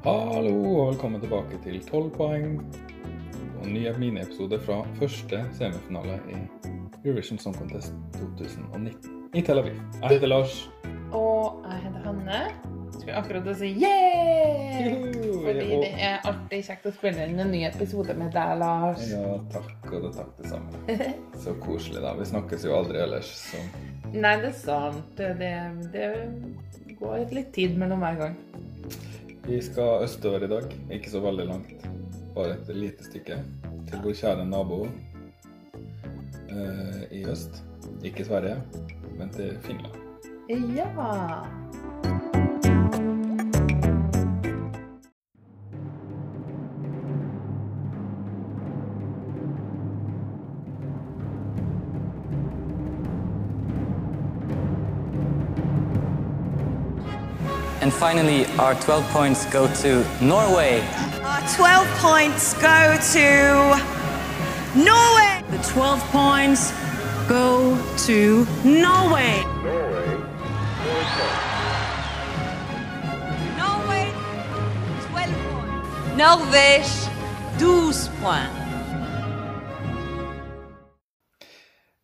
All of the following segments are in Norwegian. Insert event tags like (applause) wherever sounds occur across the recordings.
Hallo og velkommen tilbake til 12 poeng og ny miniepisode fra første semifinale i Eurovision Song Contest 2019 i Tel Aviv. Jeg heter Lars. Og jeg heter Hanne. Skulle akkurat å si yeah! Fordi det er alltid kjekt å spille inn en ny episode med deg, Lars. Ja, takk og det takk det samme. (laughs) Så koselig, da. Vi snakkes jo aldri ellers, så Nei, det er sant. Det, det går litt tid mellom hver gang. Vi skal østover i dag. Ikke så veldig langt. Bare et lite stykke til vår kjære nabo eh, i øst. Ikke Sverige, men til Finland. Ja. And finally, our 12 points go to Norway. Our 12 points go to Norway. The 12 points go to Norway. Norway, 12 points. Norvège, 12 points.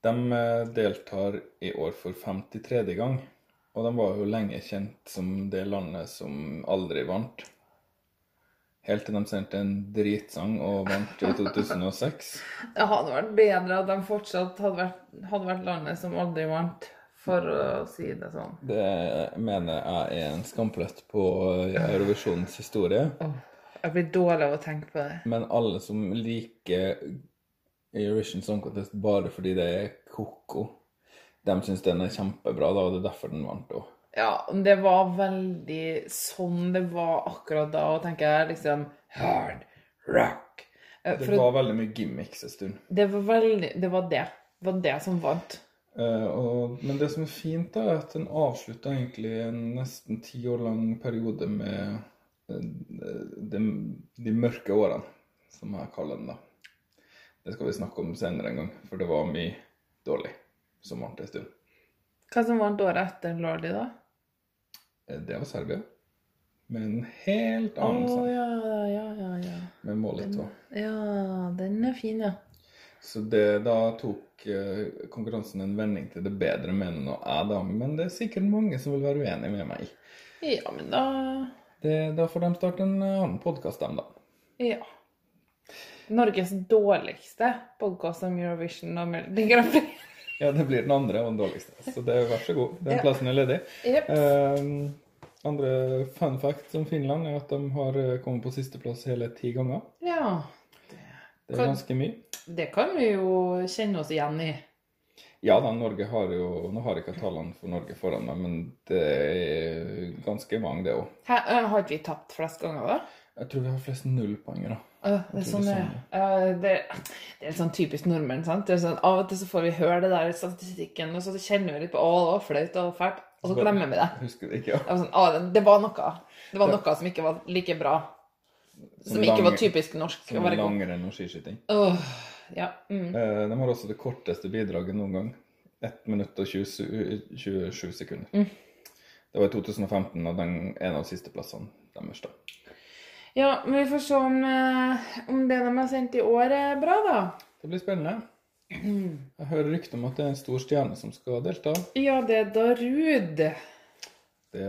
De eh, deltar i år for 53. gang, og de var jo lenge kjent som det landet som aldri vant. Helt til de sendte en dritsang og vant i 2006. (laughs) Det hadde vært bedre at de fortsatt hadde vært, hadde vært landet som aldri vant, for å si det sånn. Det mener jeg er en skamplett på Eurovisjonens historie. Jeg blir dårlig av å tenke på det. Men alle som liker Eurovision Song Contest bare fordi det er koko, de syns den er kjempebra, da, og det er derfor den vant òg. Ja, det var veldig sånn det var akkurat da, og tenker jeg liksom hard rock. For Det var veldig mye gimmicks en stund. det var veldig Det var det. Det var det som vant. Uh, og, men det som er fint, da, er at den avslutta egentlig en nesten ti år lang periode med eh, de, de mørke årene, som jeg kaller den. da. Det skal vi snakke om senere en gang, for det var mye dårlig som vant en stund. Hva som vant året etter Lordi, da? Eh, Det var Serbia. Med en helt Å annen sang, ja, ja, ja, ja. med Molotov. Ja, den er fin, ja. Så det, da tok eh, konkurransen en vending til det bedre, mener nå jeg, da. Men det er sikkert mange som vil være uenig med meg. Ja, men da Det, da får de starte en eh, annen podkast, dem, da. Ja. Norges dårligste podkast om Eurovision og Melodi Grand Prix. Ja, det blir den andre og den dårligste. Så det, vær så god. Den plassen er ledig. Yep. Eh, andre fun fact om Finland er at de har eh, kommet på sisteplass hele ti ganger. Ja. Det er Kan- ganske mye. Det kan vi jo kjenne oss igjen i. Ja da, Norge har jo Nå har jeg ikke tallene for Norge foran meg, men det er ganske mange, det òg. Øh, har ikke vi tapt flest ganger, da? Jeg tror vi har flest nullpoengere. Øh, det, er sånn, det er øh, det, det er sånn typisk nordmenn. sant? Det sånn, av og til så får vi høre det der i statistikken, og så kjenner vi litt på å, det var flaut og fælt, og så glemmer vi det. Husker det ikke, ja. Det var, sånn, å, det, det var noe Det var noe som ikke var like bra. Som, ikke var typisk norsk. Som langrenn og skiskyting. Åh, ja. Mm. Eh, De har også det korteste bidraget noen gang. 1 minutt og 20, 27 sekunder. Mm. Det var i 2015, og den en av de siste plassene deres. da. Ja, men vi får se om, eh, om det de har sendt i år, er bra, da. Det blir spennende. Jeg hører rykter om at det er en stor stjerne som skal delta. Ja, det er Darud. Det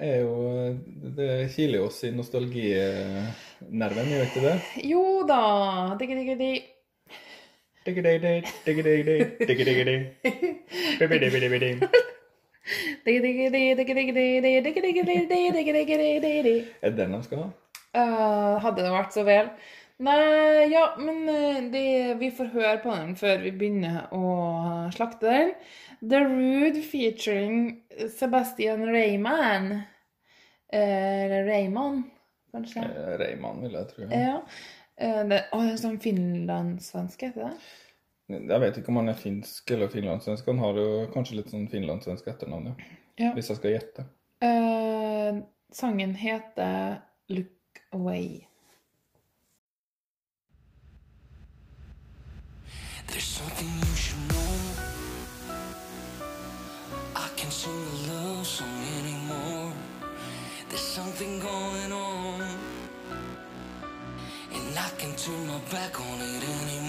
er jo Det kiler jo oss i nostalginerven, gjør ikke det? Jo da. Er det den de skal ha? Øh, hadde det vært så vel. Nei, ja, men de, vi får høre på den før vi begynner å slakte den. The Rude featuring Sebastian Rayman. Eh, Eller Rayman, kanskje. Eh, Rayman, vil jeg tro. Ja. Eh, Det, å, det er sånn finlandssvensk, heter det? Jeg vet ikke om han er finsk eller finlandssvensk. Han har jo kanskje litt sånn finlandssvensk etternavn, ja. Ja. Hvis jeg skal gjette. Eh, sangen heter Look Away. There's something you should know. I can sing a love song anymore. There's something going on. And I can turn my back on it anymore.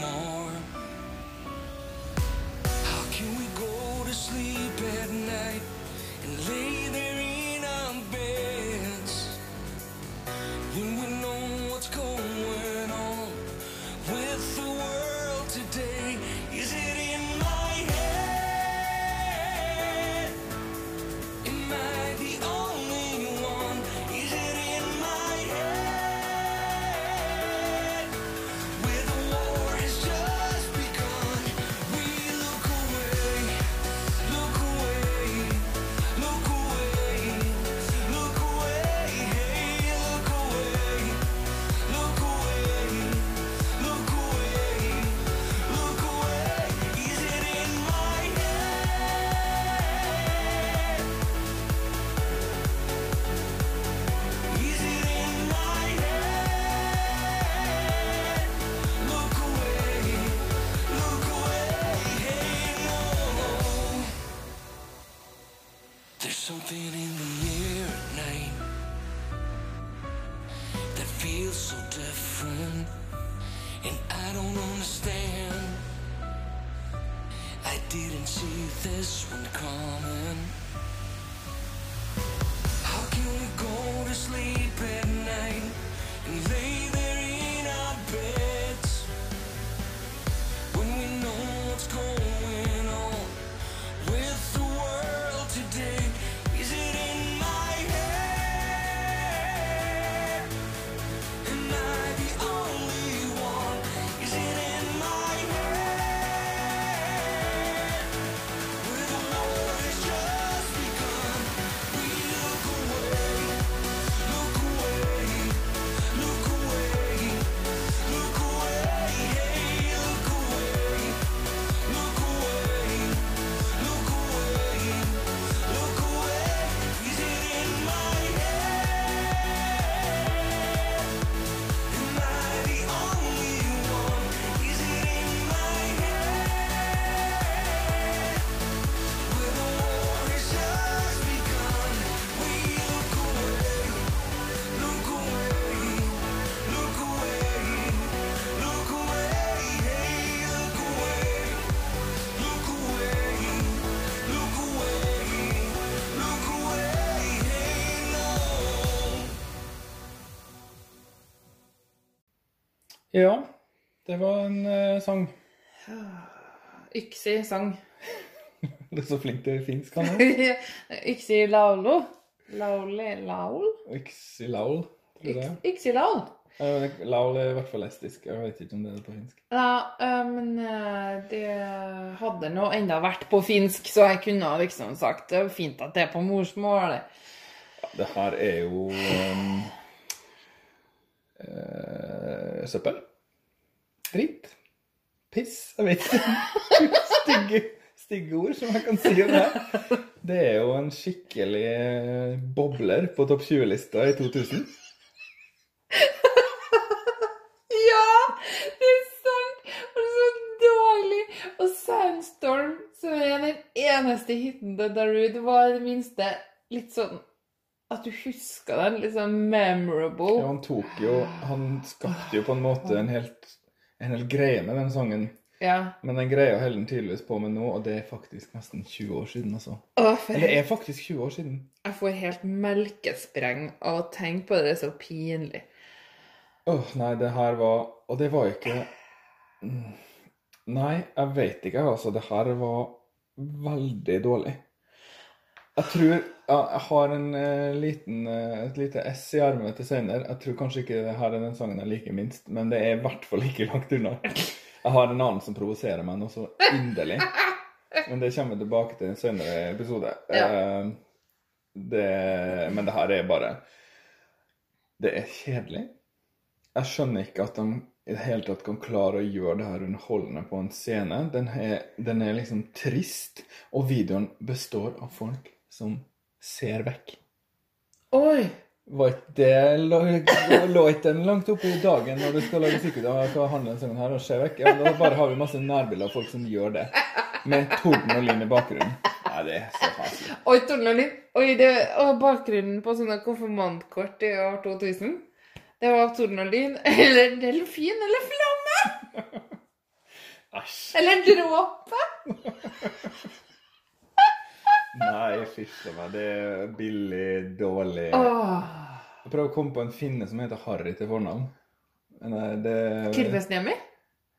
Ja, det var en uh, sang. (sighs) Yksi sang. (laughs) Du er så flink til finsk, han er. (laughs) Yksi laulu. Lauli laul? Yksi laul, tror jeg. Yksi laul. Laul er i hvert fall estisk. Jeg vet ikke om det er på finsk. Ja, eh, men eh, det hadde nå enda vært på finsk, så jeg kunne liksom sagt det er fint at det er på morsmål. Ja, Det her er jo um, søppel. Dritt. Piss. Jeg vet ikke. Stygge, ord som jeg kan si om det. Det er jo en skikkelig eh, bobler på topp 20-lista i 2000. Ja, det er sant! Og det er så dårlig. Og Sandstorm, som er den eneste hiten til Darude, var i det minste litt sånn at du husker den. Sånn memorable. Ja, han tok jo Han skapte jo på en måte en helt en hel greie med den sangen. Ja. Men den greia holder han tydeligvis på med nå, og det er faktisk nesten 20 år siden. altså. Å, for Eller det er faktisk 20 år siden. Jeg får helt melkespreng av å tenke på det. Det er så pinlig. Åh, nei, det her var Og det var ikke Mm. Nei, jeg vet ikke, altså. Det her var veldig dårlig. Jeg tror ja, Jeg har en uh, liten, uh, et lite S i armen til Seiner. Jeg tror kanskje ikke det her er den sangen jeg liker minst, men det er i hvert fall ikke langt unna. Jeg har en annen som provoserer meg noe så inderlig. Men det kommer vi tilbake til i en senere episode. Ja. Uh, det, men det her er bare Det er kjedelig. Jeg skjønner ikke at de i det hele tatt kan klare å gjøre det her underholdende på en scene. Den er, den er liksom trist, og videoen består av folk som ser vekk. Oi! Var ikke det lå, ikke den langt oppe i dagen når du skal lage musikkvideo og skal handle en sånn her og se vekk? Ja, da bare har vi masse nærbilder av folk som gjør det. Med torden og lyn i bakgrunnen. Nei, det er så fælt. Oi, Tornelin. Oi, det og bakgrunnen på sånne konfirmantkort i år 2000. Det var tornen og lin. (laughs) eller delfin eller flamme Æsj. eller dråpe. (laughs) Nei, fysj meg. Det er billig, dårlig Åh. Jeg prøver å komme på en finne som heter Harry til fornavn. Nei, det?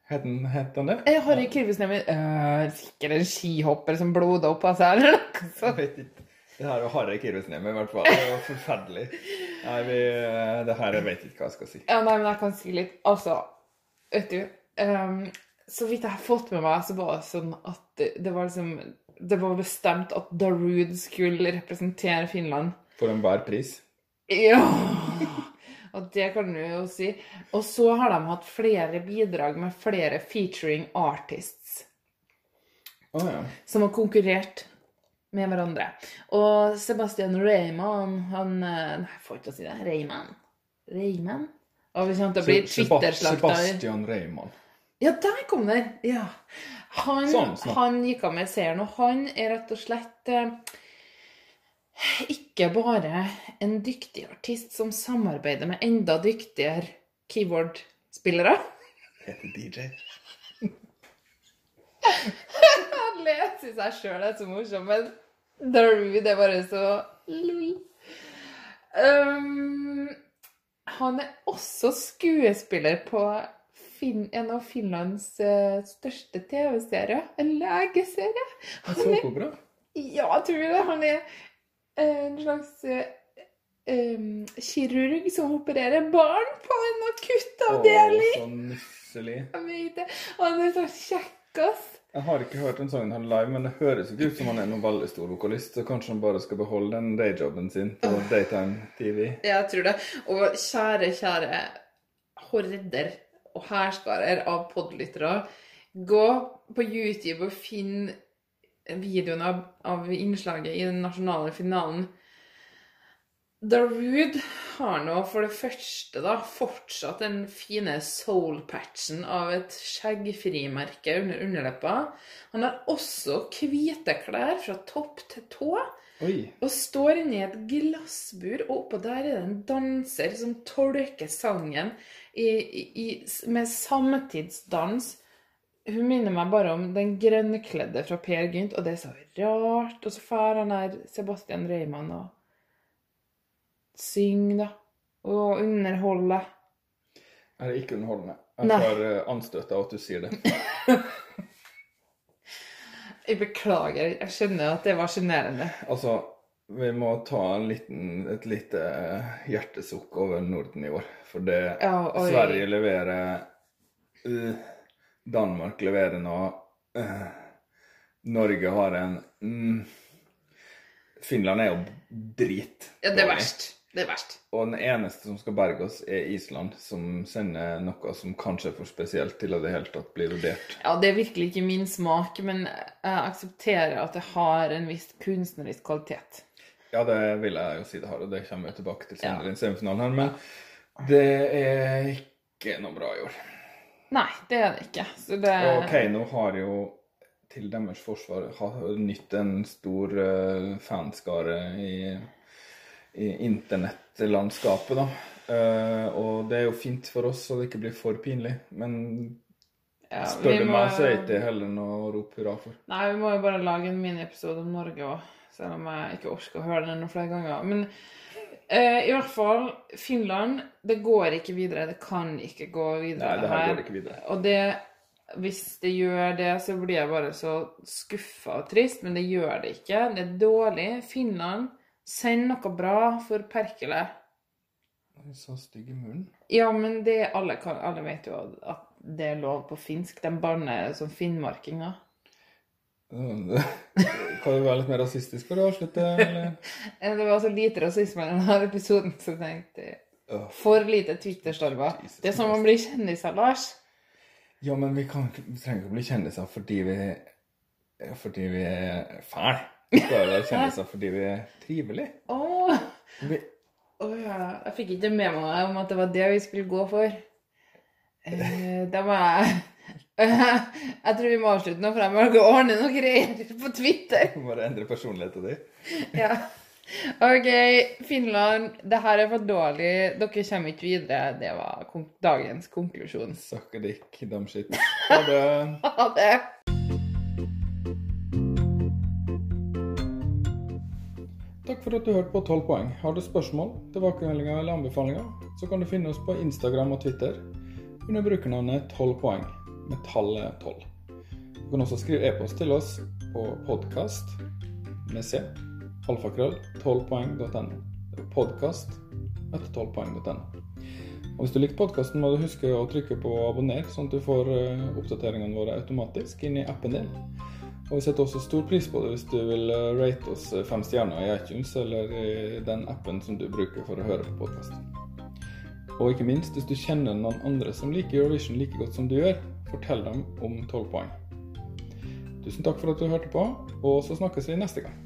Het han het han det? Eh, Harry Kirvesnemi øh, Sikkert en skihopper som bloda opp av seg, eller noe sånt. Det her er Harry Kirvesnemi, i hvert fall. Det var forferdelig. Nei, vi, det her jeg vet ikke hva jeg skal si. Ja, nei, men jeg kan si litt. Altså, vet du um, Så vidt jeg har fått med meg, så var det sånn at det, det var liksom Det var bestemt at Darude skulle representere Finland. For enhver pris. Ja! Og det kan du jo si. Og så har de hatt flere bidrag med flere featuring artists Oh, ja. som har konkurrert med hverandre. Og Sebastian Rayman Han eh, Nei, jeg får ikke å si det. Rayman. Rayman? Og vi kommer til å bli Twitter-slakta. Sebastian Reimann. Ja, der kom den! Ja. Han, Sånn, sånn. han gikk av med seieren, og han er rett og slett eh, ikke bare en dyktig artist som samarbeider med enda dyktigere keyboardspillere. Heter DJ. Han leser seg sjøl, det er så morsomt, men Darude er bare så lol. Um, han er også skuespiller på fin en av Finlands eh, største TV-serier. En legeserie. Han så på bra? ja, jeg tror det. Han er eh, en slags em, kirurg som opererer barn på en Å, akuttavdeling. så nusselig. Jeg vet det. Han er så kjekk, ass. Jeg har ikke hørt den sangen han live, men det høres ikke ut som han er noen veldig stor vokalist. Så kanskje han bare skal beholde den dayjobben sin på Daytime TV. Jeg tror det. Og kjære, kjære horder og hærskarer av podlyttere, gå på YouTube og finn videoen av, av innslaget i den nasjonale finalen. Darude har nå for det første da fortsatt den fine soul-patchen av et skjeggfrimerke under underleppa. Han har også hvite klær fra topp til tå. Oi. Og står inne i et glassbur, og oppå der er det en danser som tolker sangen i, i, med samtidsdans. Hun minner meg bare om den grønnkledde fra Per Gynt, og det er så rart. Og så drar han der Sebastian Reimann og synger, da. Og underholder. Er det ikke underholdende? Jeg får eh, anstøt av at du sier det. (laughs) Jeg beklager, jeg skjønner at det var sjenerende. Altså, vi må ta en liten, et lite eh, hjertesukk over Norden i år. For det Ja. Sverige leverer uh, Danmark leverer nå uh, Norge har en mm, Finland er jo drit. Ja, det er verst. Det er verst. Og den eneste som skal berge oss, er Island, som sender noe som kanskje er for spesielt til å det hele tatt bli vurdert. Ja, det er virkelig ikke min smak, men jeg aksepterer at det har en viss kunstnerisk kvalitet. Ja, det vil jeg jo si det har, og det kommer vi tilbake til senere Ja. i semifinalen her, men det er ikke noe bra i år. Nei, det er det ikke. Så det Og Keiino har jo til deres forsvar har nytt en stor eh, fanskare i internettlandskapet, da. Eh, og det er jo fint for oss så det ikke blir for pinlig, men ja, spør du meg, så er det ikke heller noe å rope hurra for. Nei, vi må jo bare lage en miniepisode om Norge òg, selv om jeg ikke orker å høre den noen flere ganger. Men eh, i hvert fall, Finland, det går ikke videre. Det kan ikke gå videre. Nei, det her går ikke videre. Og det, hvis det gjør det, så blir jeg bare så skuffa og trist, men det gjør det ikke. Det er dårlig. Finland, send noe bra for Perkele. Så stygg i munnen. Ja, men det alle, kan, alle vet jo at det er lov på finsk. De banner som finnmarkinger. Kan du være litt mer rasistisk for å avslutte? Eller? (laughs) Det var så lite rasisme i denne episoden, så jeg tenkte. For lite Twitter-stormer. Det er som å bli kjendiser, Lars. Ja, men vi, kan, vi trenger ikke å bli kjendiser fordi vi fordi vi er fæle. Vi å kjenne kjendiser fordi vi er trivelige. Oh. Vi, Oh, ja. Jeg fikk ikke med meg om at det var det vi skulle gå for. Uh, da må jeg Jeg tror vi må avslutte nå, for jeg må ordne noen greier på Twitter. Bare endre personligheten din. (laughs) Ja. OK, Finland, det her er for dårlig. Dere kommer ikke videre. Det var dagens konklusjon. Sucker damskitt. Ha det. (laughs) Ha det. For at du hørte på 12 poeng. Har du spørsmål, tilbakemeldinger eller anbefalinger, så kan du finne oss på Instagram og Twitter under brukernavnet 12 poeng, med tallet 12. Du kan også skrive e-post til oss på podkast med c, alfakrøll, 12poeng.no. Det er podkast etter 12poeng.no. Og Hvis du likte podkasten, må du huske å trykke på abonner, sånn at du får eh, oppdateringene våre automatisk inn i appen din. Og vi setter også stor pris på det hvis du vil eh, rate oss eh, fem stjerner i iTunes eller i den appen som du bruker for å høre på podkast. Og ikke minst, hvis du kjenner noen andre som liker Eurovision like godt som du gjør, fortell dem om 12 poeng. Tusen takk for at du hørte på, og så snakkes vi neste gang.